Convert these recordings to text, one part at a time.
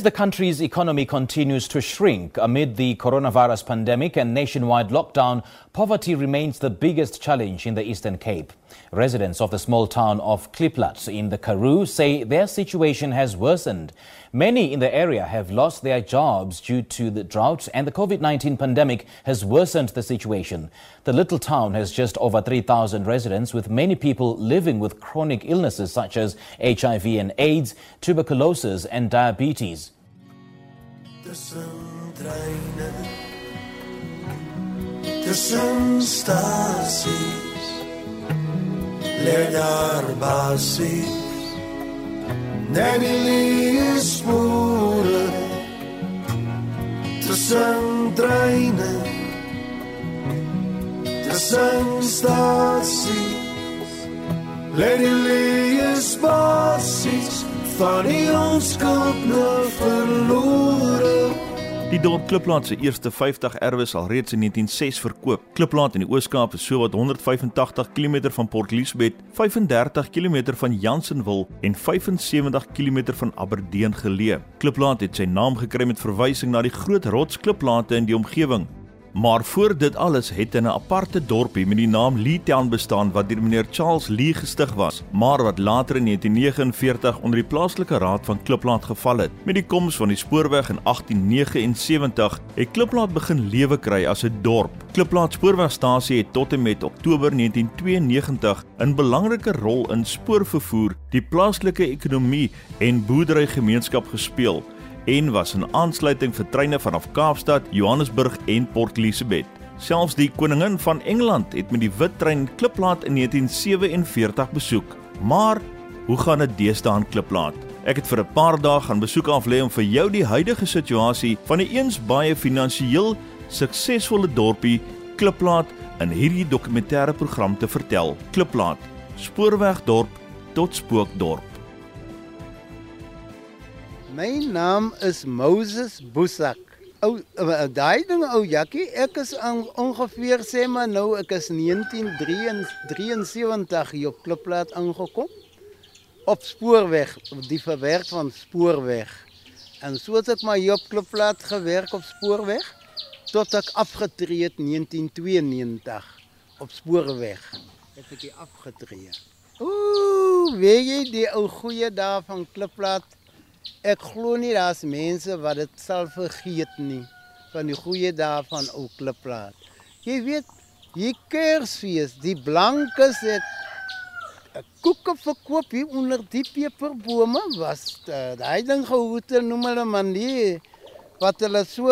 As the country's economy continues to shrink amid the coronavirus pandemic and nationwide lockdown, poverty remains the biggest challenge in the Eastern Cape. Residents of the small town of Kliplat in the Karoo say their situation has worsened. Many in the area have lost their jobs due to the drought and the COVID-19 pandemic has worsened the situation. The little town has just over 3,000 residents with many people living with chronic illnesses such as HIV and AIDS, tuberculosis and diabetes. daar basies net die leespore tussen treine. Tussen stasies lê die leespasies van die onskuld na verlore Die dorp Kliplaat se eerste 50 erwe sal reeds in 1906 verkoop. Kliplaat in die Oos-Kaap is sowat 185 km van Port Elizabeth, 35 km van Jansenwil en 75 km van Aberdeen geleë. Kliplaat het sy naam gekry met verwysing na die groot rotskliplate in die omgewing. Maar voor dit alles het 'n aparte dorpie met die naam Leetown bestaan wat deur meneer Charles Lee gestig was, maar wat later in 1949 onder die plaaslike raad van Kliplaat geval het. Met die koms van die spoorweg in 1879 het Kliplaat begin lewe kry as 'n dorp. Kliplaat spoorwegstasie het tot en met Oktober 1992 'n belangrike rol in spoorvervoer, die plaaslike ekonomie en boerderygemeenskap gespeel en was 'n aansluiting vir treine vanaf Kaapstad, Johannesburg en Port Elizabeth. Selfs die koningin van Engeland het met die wit trein Kliplaat in 1947 besoek. Maar hoe gaan dit deesdae aan Kliplaat? Ek het vir 'n paar dae gaan besoek aflê om vir jou die huidige situasie van die eens baie finansiëel suksesvolle dorpie Kliplaat in hierdie dokumentêre program te vertel. Kliplaat, spoorwegdorp tot spookdorp. My naam is Moses Boesak. Ou uh, daai ding ou Jakkie, ek is aan ongeveer sê maar nou ek is 1973 hier op Klipplaat aangekom op spoorweg, die verwerk van spoorweg. En so het ek maar hier op Klipplaat gewerk op spoorweg tot ek afgetree het 1992 op spoorweg. Het ek hier afgetree. Ooh, weet jy die ou goeie dae van Klipplaat? Ek glo nie daar's mense wat dit sal vergeet nie van die goeie dae van ou Klipplaat. Jy weet, hier Kersfees, die blankes het koeke verkoop hier onder die peperbome was uh, daai ding gehoete noem hulle man die wat hulle so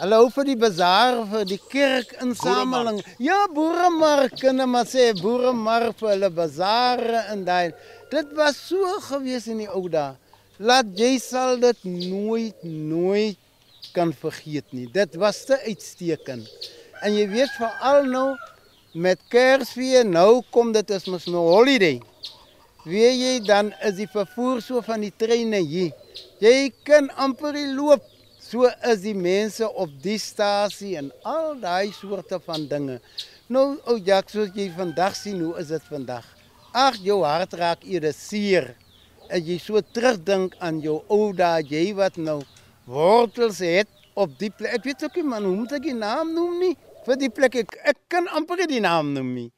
hulle hou vir die bazaar vir die kerk insameling ja boeremark kan maar sê boeremark vir hulle bazaar en daai dit was so gewees in die ou dae laat jy sal dit nooit nooit kan vergeet nie dit was te uitstekend en jy weet veral nou met Kersfees nou kom dit is mos nou holiday. Weet jy dan is die vervoer so van die treine hier. Jy kan amper loop. So is die mense op die stasie en al daai soorte van dinge. Nou ou Jack, soos jy vandag sien, hoe is dit vandag? Ag, jou hart raak eerder seer. As jy so terugdink aan jou ou dae, jy wat nou wortels het op die plek. Ek weet ook nie man, hoe moet ek die naam noem nie? vir die plek ek, ek kan amper die naam noem nie.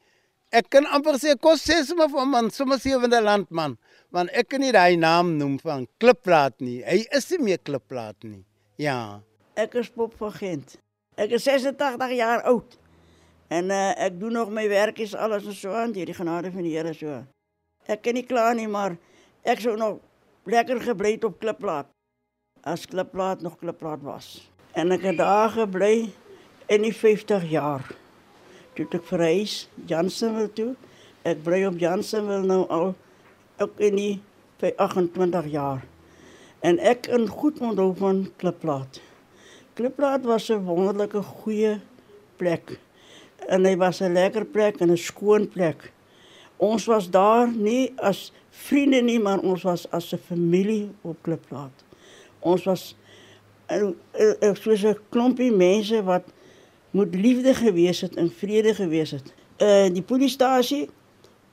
Ek kan amper sê kos sê sommer van man, sommer sewende landman, want ek kan nie daai naam noem van Klipplaat nie. Hy is nie meer Klipplaat nie. Ja. Ek is Pop van Gent. Ek is 86 jaar oud. En uh, ek doen nog my werk is alles en so aan die genade van die Here so. Ek kan nie kla nie, maar ek sou nog lekker gebly het op Klipplaat. As Klipplaat nog Klipplaat was. En ek het daar gebly in die 50 jaar. Toe ek verhuis Jansenwil toe. Ek bly op Jansenwil nou al ook in die 28 jaar. En ek in goed onthou van Klipplaat. Klipplaat was 'n wonderlike goeie plek. En hy was 'n lekker plek en 'n skoon plek. Ons was daar nie as vriende nie, maar ons was as 'n familie op Klipplaat. Ons was en soos 'n klompie mense wat moet liefde gewees het en vrede gewees het. Uh die polisiestasie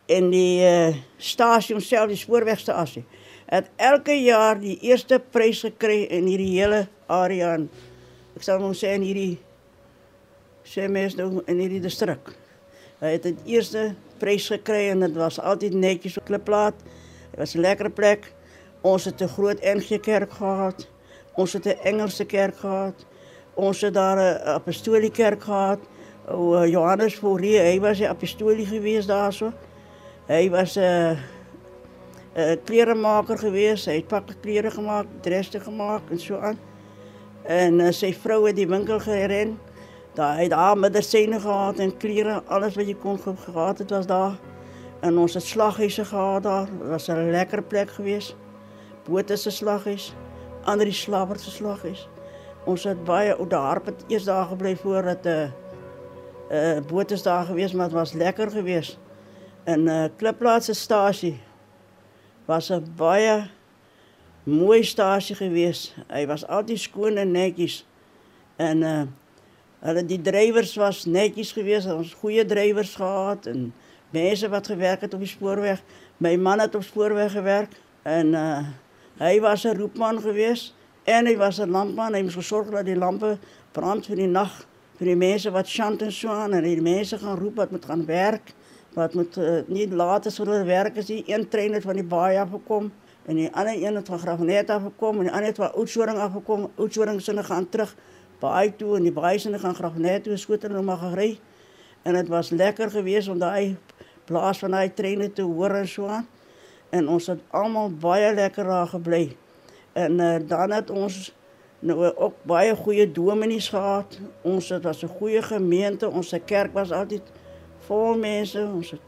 en die uh stasie homself die spoorwegstasie het elke jaar die eerste prys gekry in hierdie hele area. En ek sal hom sê in hierdie sê mens nou in hierdie distrik. Hy het die eerste prys gekry en dit was altyd netjies op klipplaat. Dit was 'n lekker plek. Ons het 'n groot NG Kerk gehad. Ons het 'n Engelse kerk gehad. Ons het daar 'n apostoliese kerk gehad. O Johannes Fourie, hy was 'n apostolie gewees daarso. Hy was 'n uh, 'n kleremaker gewees. Hy het pakke klere gemaak, dresse gemaak en so aan. En uh, sy vrou het die winkel geren. Daar het daar medisyne gehad en klere, alles wat jy kon gehad het was daar. En ons het slaghuise gehad daar. Dit was 'n lekker plek gewees. Bote se slaghuis, ander die slapper se slaghuis. Ons het baie ou daar het eers daar gebly voordat 'n uh, eh, 'n uh, boot is daar gewees, maar dit was lekker gewees. En 'n uh, klipplaatsstasie was 'n baie mooi stasie gewees. Hy was altyd skoon en netjies. En uh die drywers was netjies gewees. Ons goeie drywers gehad en mense wat gewerk het op die spoorweg. My man het op spoorweg gewerk en uh was 'n roepman gewees en hy was 'n lampman. Hy moes gesorg dat die lampe brand vir die nag vir die mense wat chant en so aan en die mense gaan roep wat moet gaan werk wat moet uh, nie laat as hulle werk die een trein van die baie af gekom en die ander een het van Graafnet en die ander het van Oudtshoorn sinne gaan terug baie toe en die baie sinne gaan Graafnet toe skoter nou maar gery en dit was lekker geweest om daai plaas van daai treine te hoor en so aan en ons het almal baie lekker daar gebly en uh, dan het ons nou ook baie goeie dominees gehad. Ons het was 'n goeie gemeente. Ons kerk was altyd vol mense. Ons het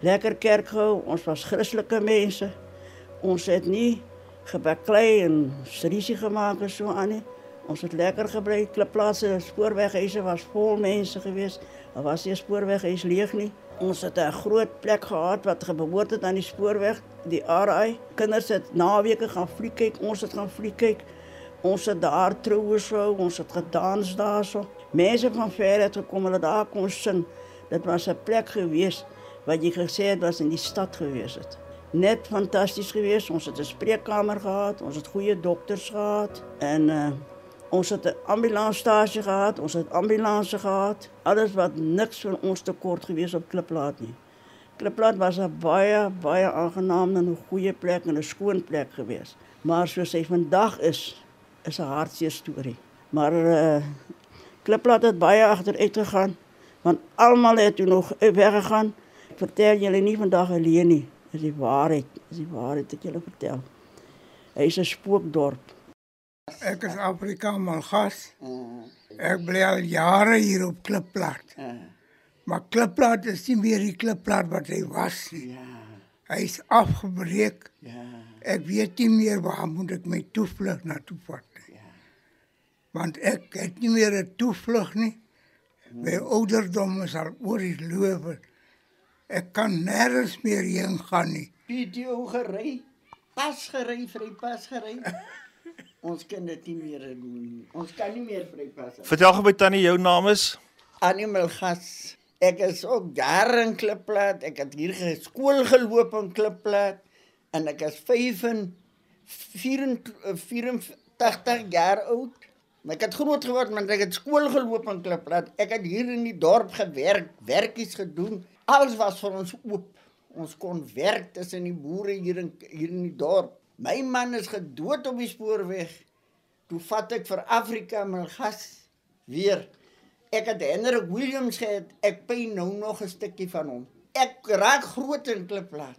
lekker kerk gehou. Ons was Christelike mense. Ons het nie gebaklei en strisie gemaak en so aan nie. Ons het lekker gebly. Klipplase, spoorweghuise was vol mense geweest. Daar was nie spoorweghuis leeg nie. Ons het 'n groot plek gehad wat gebehoort het aan die spoorweg, die RI. Kinders het naweke gaan fliek kyk. Ons het gaan fliek kyk. Ons het daar troue sou, ons het gedans daarso. Mense van ver het gekom hulle daar kon sing. Dit was 'n plek gewees wat jy gesê het was in die stad gewees het. Net fantasties gewees. Ons het 'n spreekkamer gehad, ons het goeie dokters gehad en uh ons het 'n ambulansstasie gehad, ons het ambulanse gehad. Alles wat niks van ons tekort gewees op Kliplaat nie. Kliplaat was 'n baie baie aangename en 'n goeie plek en 'n skoon plek gewees. Maar soos hy vandag is, is 'n hartseer storie. Maar eh uh, Kliplaat het baie agteruit gegaan want almal het toe nog weggegaan. Ek vertel julle nie vandag alleen nie. Dis die waarheid. Dis die waarheid wat julle vertel. Hy is 'n spookdorp. Ek is Afrika Malgas. Ek bly al jare hier op Kliplaat. Maar Kliplaat is nie meer die Kliplaat wat hy was nie. Ja. Hy is afgebreek. Ja. Ek weet nie meer waar moet ek my toevlug na toe vat want ek het nie meer 'n toevlug nie. My ouderdom is al oor die loop. Ek kan nêrens meer heen gaan nie. Video gery, pas gery, vry pas gery. Ons kan dit nie meer doen nie. Ons kan nie meer vry pas. Vertel gou by tannie jou naam is? Animal gas. Ek is ook daar in Klipplat. Ek het hier geskool geloop in Klipplat en ek is 5 84 jaar oud. Maar ek het groot geword want ek het skool geloop in Klipplat. Ek het hier in die dorp gewerk, werkies gedoen. Alles was vir ons oop. Ons kon werk tussen die boere hier in hier in die dorp. My man is gedood op die spoorweg. Toe vat ek vir Afrika my gas weer. Ek het Hendrik Williams gehad. Ek pyn nou nog 'n stukkie van hom. Ek raak groot in Klipplat.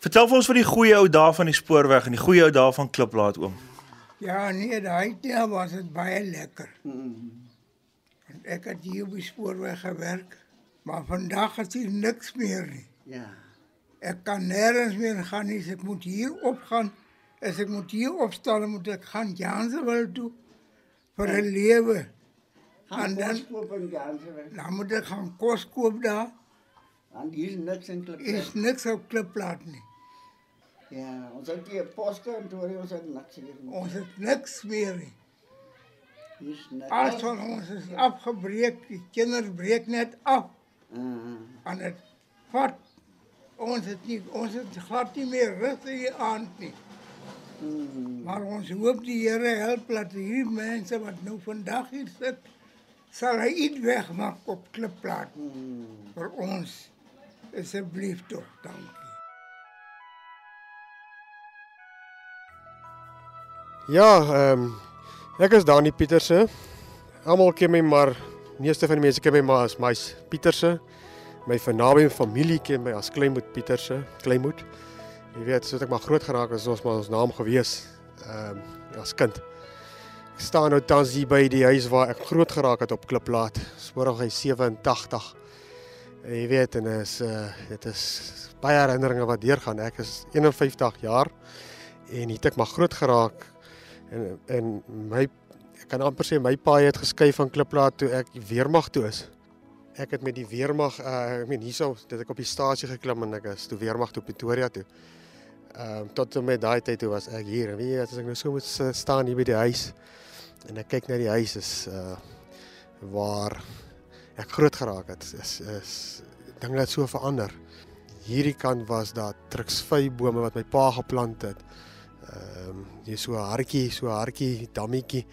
Vertel vir ons van die goeie ou dae van die spoorweg en die goeie ou dae van Kliplaat oom. Ja, nee, daai tyd was dit baie lekker. Want ek het hier op die spoorweg gewerk, maar vandag is hier niks meer nie. Ja. Ek kan nêrens meer gaan nie. Ek moet hier opgaan. As ek moet hier opstaan, moet ek gaan Janswil toe vir 'n lewe. Gaan En dan- koop in Gansewil. Dan moet ek gaan kos koop daar. Want hier is niks in Klipplat. Is niks op Kliplaat nie. Ja, ons het hier poskantoor, ons het niks hier nie. Ons het niks meer nie. Alles van ons is afgebreek. Die kinders breek net af. Uh, aan dit vat ons het nie ons het glad nie meer rus hier aan nie. Maar ons hoop die Here help dat hierdie mense wat nou vandag hier sit, sal hy iets wegmaak op klipplaat vir ons. Asseblief tog, dankie. Ja, ehm um, ek is Dani Pieterse. Almal ken my maar meeste van die mense ken my maar as Meis Pieterse. My vernaamde familie ken my as Kleinmoed Pieterse, Kleinmoed. Jy weet, soos ek maar groot geraak het, is ons maar ons naam gewees. Ehm um, as kind. Ek staan nou tans hier by die huis waar ek groot geraak het op Kliplaat, Spoorweg 87. En jy weet en is uh dit is baie herinneringe wat deurgaan. Ek is 51 jaar en het ek maar groot geraak en en my ek kan amper sê my paai het geskuif van Kliplaat toe ek weermag toe is. Ek het met die weermag uh ek meen hierso dit ek op die stasie geklim en ek is toe weermag toe Pretoria toe. Ehm uh, tot en met daai tyd toe was ek hier. En weet jy as ek nou so moet staan hier by die huis en ek kyk na die huis is uh waar ek groot geraak het is is dinge het so verander. Hierdie kant was daar truksvy bome wat my pa geplant het. Ehm um, jy so 'n hartjie, so 'n hartjie dammetjie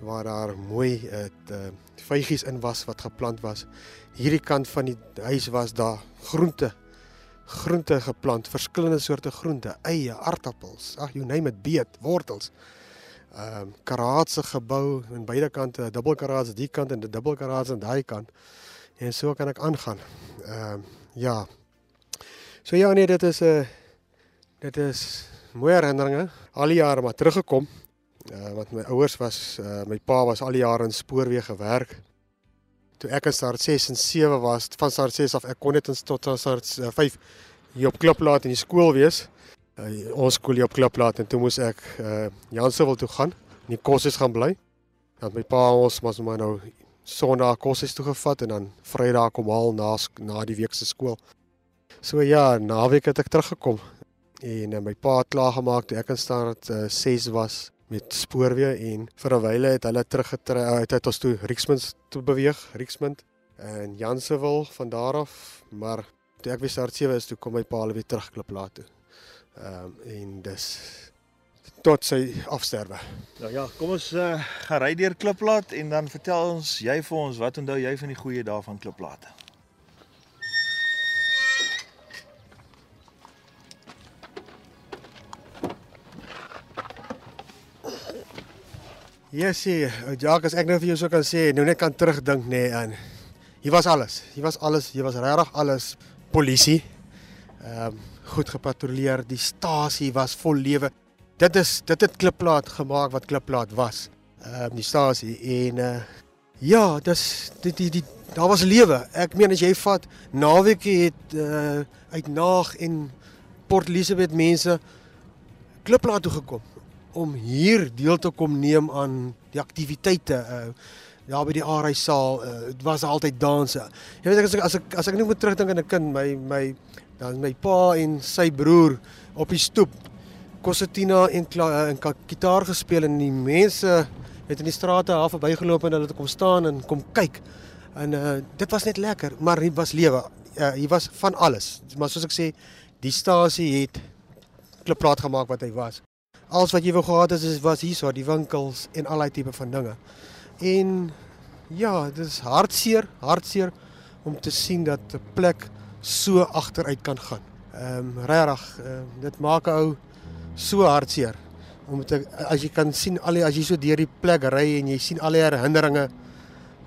waar daar mooi het uh vygies in was wat geplant was. Hierdie kant van die huis was daar groente. Groente geplant, verskillende soorte groente, eie, aardappels, ag you name it, beet, wortels. Ehm um, karaatse gebou aan beide kante, dubbel karaats die kant en dubbel karaats aan daai kant. En so kan ek aangaan. Ehm um, ja. So ja nee, dit is 'n uh, dit is mooi herinneringe. Al die jare maar teruggekom. Uh wat my ouers was, uh my pa was al die jare in spoorweë gewerk. Toe ek in staat 6 en 7 was, van staat 6 af ek kon net tot staat 5 hier op Kliplaat in die skool wees. Uh, ons skool hier op Kliplaat en toe moes ek uh Jansewil toe gaan, in die koshuis gaan bly. Dan my pa ons was maar nou Sondag koshuis toe gevat en dan Vrydag kom haal na na die week se skool. So ja, naweek het ek teruggekom en uh, my pa het klaar gemaak toe ek in staat uh, 6 was met spoorweë en vir 'n wyle het hulle teruggetrek uit uh, het ons toe Rixmond toe beweeg, Rixmond en Jansewil van daar af, maar toe ek weer start 7 is toe kom my pa al weer terugklip laat toe. Ehm um, en dis tot sy afsterwe. Nou ja, kom ons uh, gaan ry deur Kliplaat en dan vertel ons jy vir ons wat onthou jy van die goeie dae van Kliplaat? Yes, ja, as ek nou vir jou sou kan sê, nou net kan terugdink nê nee, aan. Hier was alles. Hier was alles. Hier was regtig alles. Polisie. Ehm um, goed gepatrolleer. Die stasie was vol lewe. Dit is dit het Kliplaat gemaak wat Kliplaat was. Ehm um, die stasie en uh ja, dis die die, die daar was lewe. Ek meen as jy vat naweek het uh uit Naag en Port Elizabeth mense Kliplaat toe gekom om hier deel te kom neem aan die aktiwiteite uh ja by die Arai saal uh, dit was altyd danse. Jy weet as ek as ek as ek net moet terugdink aan 'n kind my my dan my pa en sy broer op die stoep Kosetina en en gitaar gespeel en die mense het in die strate half verbygeloop en hulle het kom staan en kom kyk. En uh dit was net lekker, maar hier was lewe. Uh, hier was van alles. Maar soos ek sê, die stasie het klipraat gemaak wat hy was alles wat jy wou gehad het is was hierso die winkels en al daai tipe van dinge. En ja, dit is hartseer, hartseer om te sien dat 'n plek so agteruit kan gaan. Ehm um, regtig, uh, dit maak 'n ou so hartseer om te as jy kan sien al die as jy so deur die plek ry en jy sien al die herinneringe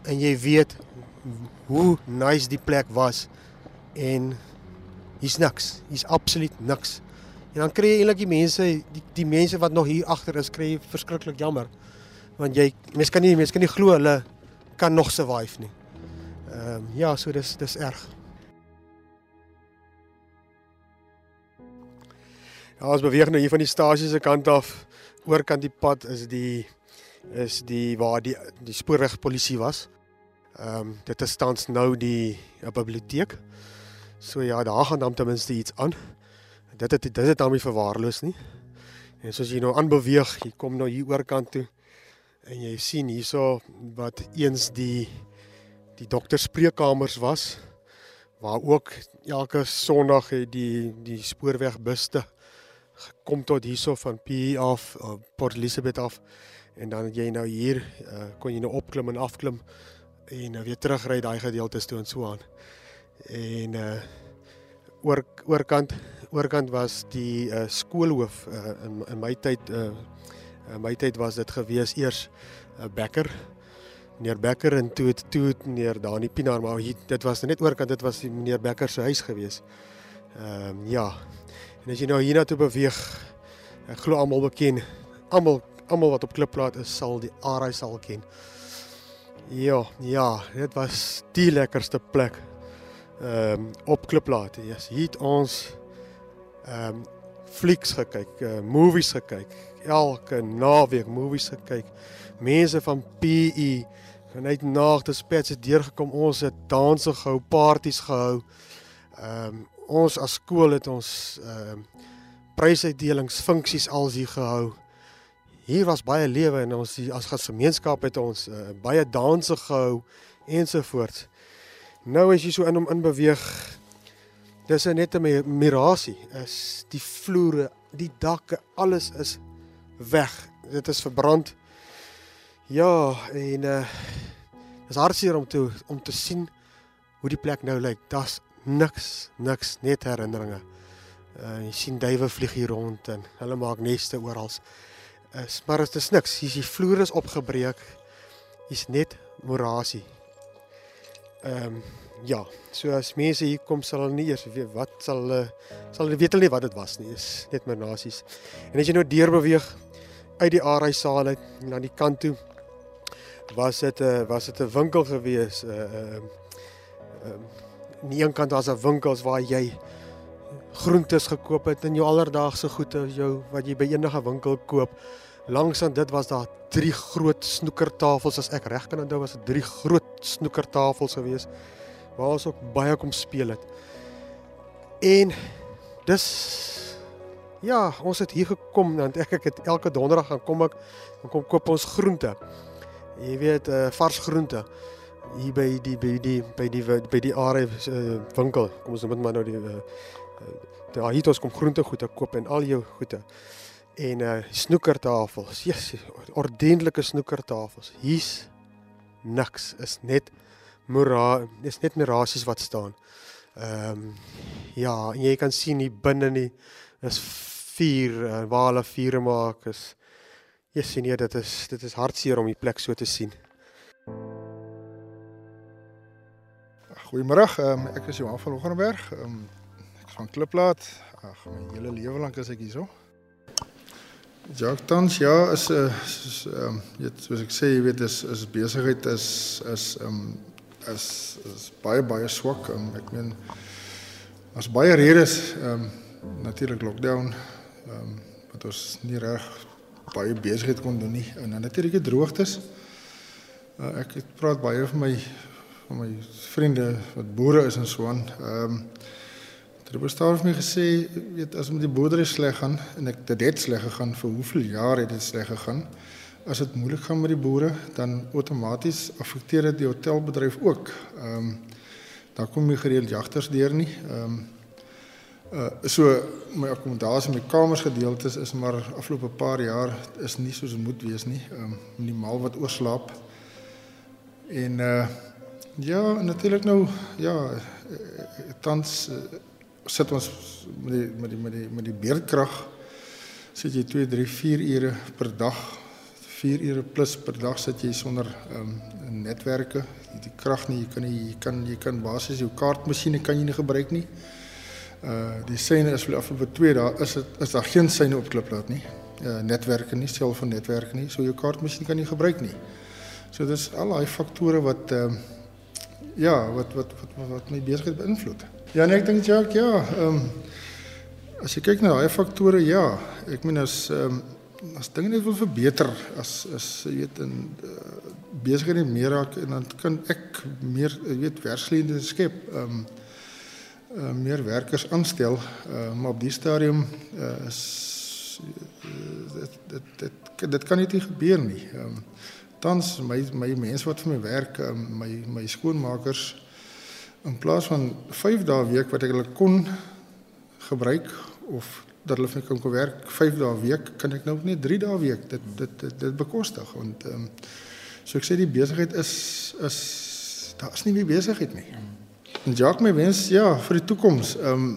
en jy weet hoe nice die plek was en hier's niks. Hier's absoluut niks. En dan kry jy eintlik die mense die, die mense wat nog hier agter is kry verskriklik jammer. Want jy mense kan nie mense kan nie glo hulle kan nog survive nie. Ehm um, ja, so dis dis erg. Ja, ons beweeg nou hier van die stasie se kant af oor kant die pad is die is die waar die die spoorwegpolisie was. Ehm um, dit is tans nou die biblioteek. So ja, daar gaan dan ten minste iets aan dit het dit het daarmee verwaarloos nie. En soos jy nou aanbeweeg, jy kom nou hier oorkant toe en jy sien hierso wat eens die die dokter spreekkamers was waar ook elke Sondag het die die spoorwegbuste gekom tot hierso van PE af uh, Port Elizabeth af en dan jy nou hier uh, kon jy nou opklim en afklim en uh, weer terugry daai gedeeltes toe en so aan. En uh oor oorkant oorkant was die uh, skoolhoof uh, in in my tyd uh in my tyd was dit gewees eers uh, Becker meneer Becker en toe het toe het meneer Dani Pinaar maar hier, dit was net oorkant dit was die meneer Becker se huis gewees. Ehm um, ja. En as jy nou hiernatoe beweeg, ek glo almal beken, almal almal wat op klipplaat is sal die Arai sal ken. Ja, ja, dit was die lekkerste plek. Ehm um, op klipplaat. Yes, hier het ons ehm um, flieks gekyk, uh, movies gekyk, elke naweek movies gekyk. Mense van PE het nagte spets het deurgekom. Ons het danse gehou, partytjies gehou. Ehm um, ons as skool het ons ehm uh, prysuitdelings funksies als hier gehou. Hier was baie lewe en ons die, as gemeenskap het ons uh, baie danse gehou ensovoorts. Nou as jy so in hom in beweeg, dis net 'n mirasie. Is die vloere, die dakke, alles is weg. Dit is verbrand. Ja, en uh is hartseer om te om te sien hoe die plek nou lyk. Daar's niks, niks, net herinneringe. Uh jy sien duwe vlieg hier rond en hulle maak neste oral. Is maar is niks. Hier is die vloer is opgebreek. Hier's net morasie. Ehm um, ja, so as mense hier kom sal hulle nie eers weet wat sal hulle sal hulle weet hulle nie wat dit was nie. Is net monasies. En as jy nou deur beweeg uit die Arai saal uit na die kant toe was dit 'n uh, was dit 'n winkel gewees. Uh uh um, aan die een kant was 'n winkels waar jy groentes gekoop het en jou alledaagse goede jou wat jy by enige winkel koop. Langs aan dit was daar drie groot snoekertafels as ek reg kan onthou was dit drie groot snoekertafels gewees waar ons ook baie kom speel het. En dis ja, ons het hier gekom want ek ek het elke donderdag gaan kom ek dan kom koop ons groente. Jy weet uh, vars groente. Hier by die by die by die by die are uh, winkel kom ons moet maar nou die uh, daar hier ons kom groente goede koop en al jou goede. En uh, snoekertafels. Yes ordentlike snoekertafels. Hier's niks. Is net mora is net mirasies wat staan ehm um, ja en jy kan sien hier binne nie is vuur uh, waar hulle vuur maak is Ja, sien jy dit is dit is hartseer om die plek so te sien. Goeiemôre, um, ek is Johan van Loggenberg. Um, ek is van Kliplaat. Ag, my hele lewe lank is ek hierso. Jacktans ja, is 'n ehm um, weet soos ek sê, jy weet is is besigheid is is ehm um, is is baie baie swak. Um, ek meen as baie redes ehm um, natuurlik lockdown ehm um, wat ons nie reg baie besigheid kon doen nie. En dan natuurlik droogtes. Uh, ek het praat baie van my van my vriende wat boere is en so aan. Ehm um, Hulle bestaan vir my gesê, weet as met die boerdery sleg gaan en ek dit het sleg gegaan vir hoeveel jaar het dit sleg gegaan? As dit moeilik gaan met die boere, dan outomaties affekteer dit die hotelbedryf ook. Ehm um, daar kom nie gereeld jagters deur nie. Ehm um, Uh so my akkommodasie met kamers gedeeltes is maar afgelope paar jaar is nie soos dit moet wees nie. Ehm um, minimaal wat oorslaap. En uh ja, natuurlik nou ja, tans uh, sit ons met die met die met die met die beerdkrag sit jy 2 3 4 ure per dag 4 ure plus per dag sit jy sonder ehm um, netwerke die krag nie jy kan nie jy kan jy kan basies jou kaartmasjiene kan jy nie gebruik nie Uh die syne is vir die afgelope 2 dae is dit is daar geen syne op kliplaat nie. Uh netwerke nie, self van netwerke nie. So jou kaartmasjien kan nie gebruik nie. So dis al daai faktore wat ehm uh, ja, wat wat wat wat, wat my besigheid beïnvloed. Ja, nee, ek dink ja, ja, ehm um, as jy kyk na daai faktore, ja, ek meen as ehm um, as dinge net wil verbeter as as jy weet in uh, besigheid meer raak en dan kan ek meer jy weet werksgeleenthede skep. Ehm um, uh, meer werkers aanstel, uh, maar op die stadium uh, is dit dit dit dit kan nie gebeur nie. Ehm um, tans my my mense wat vir my werk, um, my my skoonmakers in plaas van 5 dae week wat ek hulle kon gebruik of dat hulle vir my kan werk 5 dae week, kan ek nou net 3 dae week dit dit dit, dit bekostig want ehm um, so ek sê die besigheid is is daar is nie meer besigheid nie. En Jacques my wens ja vir die toekoms. Ehm um,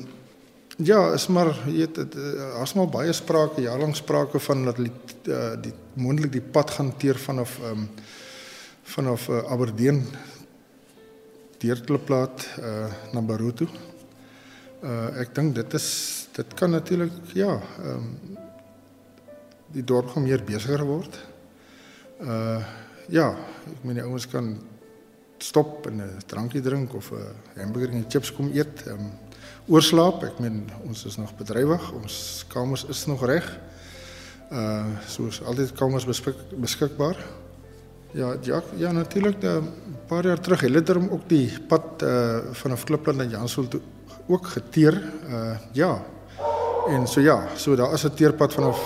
ja, is maar weet dit daar's maar baie sprake, jaarlang sprake van dat die uh, die moontlik die pad gaan teer vanaf ehm um, vanaf uh, Aberdeen deur Klipplaat uh na Baroto. Uh ek dink dit is dit kan natuurlik ja, ehm um, die dorp gaan meer besigger word. Uh ja, ek meen die ouens kan stop en 'n drankie drink of 'n hamburger en chips kom eet. Ehm um, oorslaap. Ek meen ons is nog bedrywig. Ons kamers is nog reg. Uh soos altyd kamers beskik, beskikbaar. Ja, ja, ja natuurlik 'n paar jaar terug het hulle ook die pad uh vanaf Klipland na Jansveld toe ook geteer. Uh ja. En so ja, so daar is 'n teerpad vanaf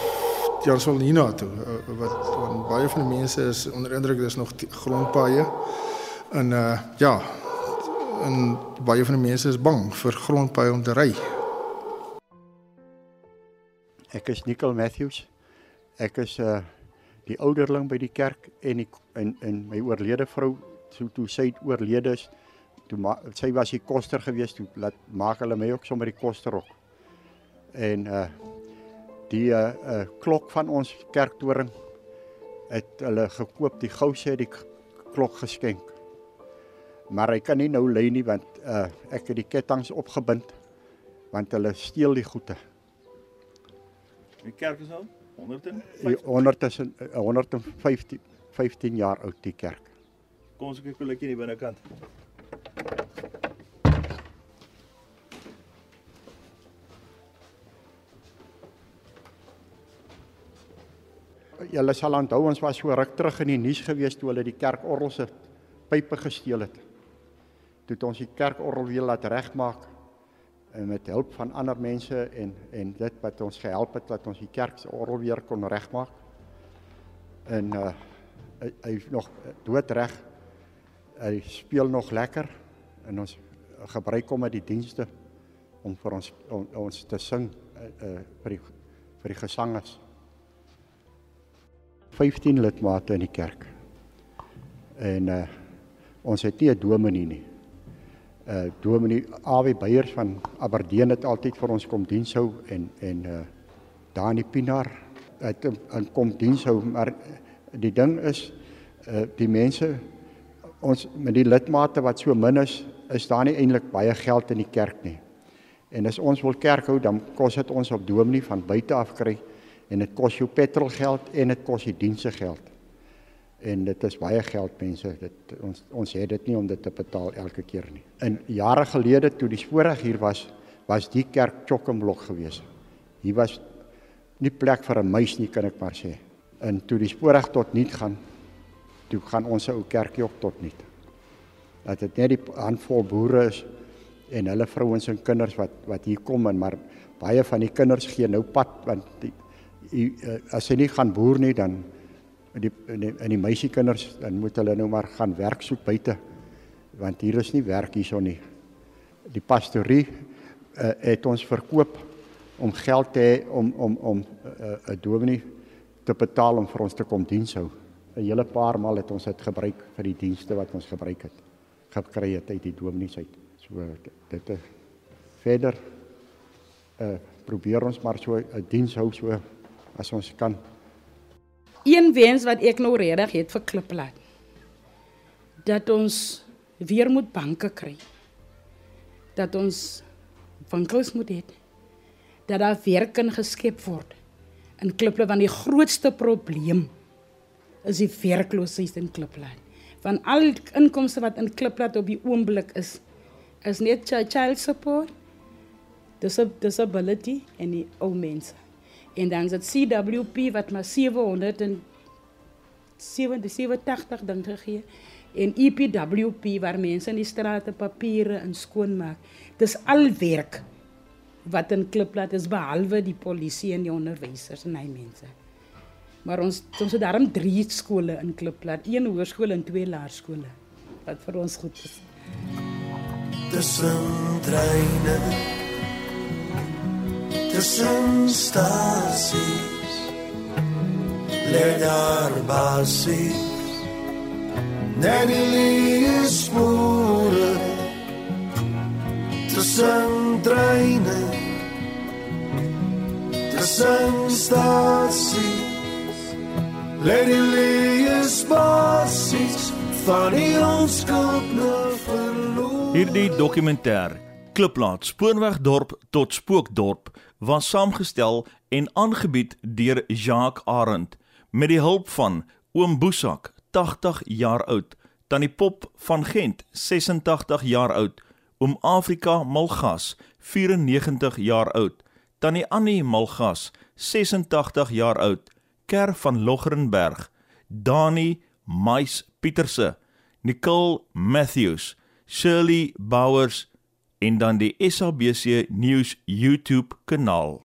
Jansveld hierna toe uh, wat, wat baie van die mense is onder indruk dis nog grondpaaie. En uh ja, en baie van die mense is bang vir grondpaaie om te ry. Ek is Nicole Matthews. Ek is uh die ouderling by die kerk en die, en en my oorlede vrou so toe sy oorlede is toe ma, sy was die koster gewees toe laat maak hulle my ook sommer die koster ook. En uh die uh, uh klok van ons kerktoring het hulle gekoop die gouse het die klok geskenk. Maar hy kan nie nou lê nie want uh ek het die kettinge opgebind want hulle steel die goede. Die kerk is al 150 115 15 jaar oud die kerk. Kom ons kyk hoe lyk die binnekant. Julle sal onthou ons was so ruk terug in die nuus gewees toe hulle die kerkorgel se pype gesteel het. Toe het ons die kerkorgel weer laat regmaak en met hulp van ander mense en en dit wat ons gehelp het dat ons die kerk se orgel weer kon regmaak. En uh hy, hy nog doodreg. Hy speel nog lekker en ons gebruik hom met die dienste om vir ons om, ons te sing uh, uh vir die vir die gesangers. 15 lidmate in die kerk. En uh ons het nie 'n dominee nie uh Dominee Awie Beyers van Aberdeen het altyd vir ons kom diens hou en en uh Dani Pinaar het in kom diens hou maar die ding is uh die mense ons met die lidmate wat so min is is daar nie eintlik baie geld in die kerk nie. En as ons wil kerk hou dan kos dit ons op dominee van buite af kry en dit kos jou petrolgeld en dit kos die dienste geld en dit is baie geld mense dit ons ons het dit nie om dit te betaal elke keer nie. In jare gelede toe die spoorreg hier was, was die kerk chokkenblok geweest. Hier was nie plek vir 'n muis nie kan ek maar sê. En toe die spoorreg tot nul gaan, toe gaan ons ou kerkie ook tot nul. Dat dit net die handvol boere is en hulle vrouens en kinders wat wat hier kom en maar baie van die kinders gee nou pad want die, as hy nie gaan boer nie dan in die in die, in die meisiekinders dan moet hulle nou maar gaan werk soek buite want hier is nie werk hierso nie. Die pastorie uh, het ons verkoop om geld te hê om om om 'n uh, uh, dominee te betaal om vir ons te kom diens hou. 'n Hele paar maal het ons dit gebruik vir die dienste wat ons gebruik het. Gekry het uit die dominees uit. So dit is verder uh probeer ons maar so 'n diens hou so as ons kan een wens wat ek nou regtig het vir Klipplat. Dat ons weer moet banke kry. Dat ons winkels moet hê. Dat daar werk kan geskep word in Klipplat want die grootste probleem is die werkloosheid in Klipplat. Van al inkomste wat in Klipplat op die oomblik is, is net child support, disability en die ou mense. En dan is het CWP wat maar 787 dink gegee en EPWP waar mense in die strate papiere en skoonmaak. Dis al werk wat in Klipplat is behalwe die polisie en die onderwysers en hy mense. Maar ons ons het daarom 3 skole in Klipplat, een hoërskool en twee laerskole wat vir ons goed is. tussen treine tussen stasies lê daar basies net die liefspore tussen treine tussen stasies lê die liefspasies van die onskuld verloor Hierdie dokumentêr Kliplaat Spoorwegdorp tot Spookdorp was saamgestel en aangebied deur Jacques Arend met die hulp van Oom Boesak 80 jaar oud, Tannie Pop van Gent 86 jaar oud, Oom Afrika Malgas 94 jaar oud, Tannie Annie Malgas 86 jaar oud, Ker van Loggerenberg, Dani Mais Pieterse, Nicole Matthews, Shirley Bowers en dan die SABC News YouTube kanaal.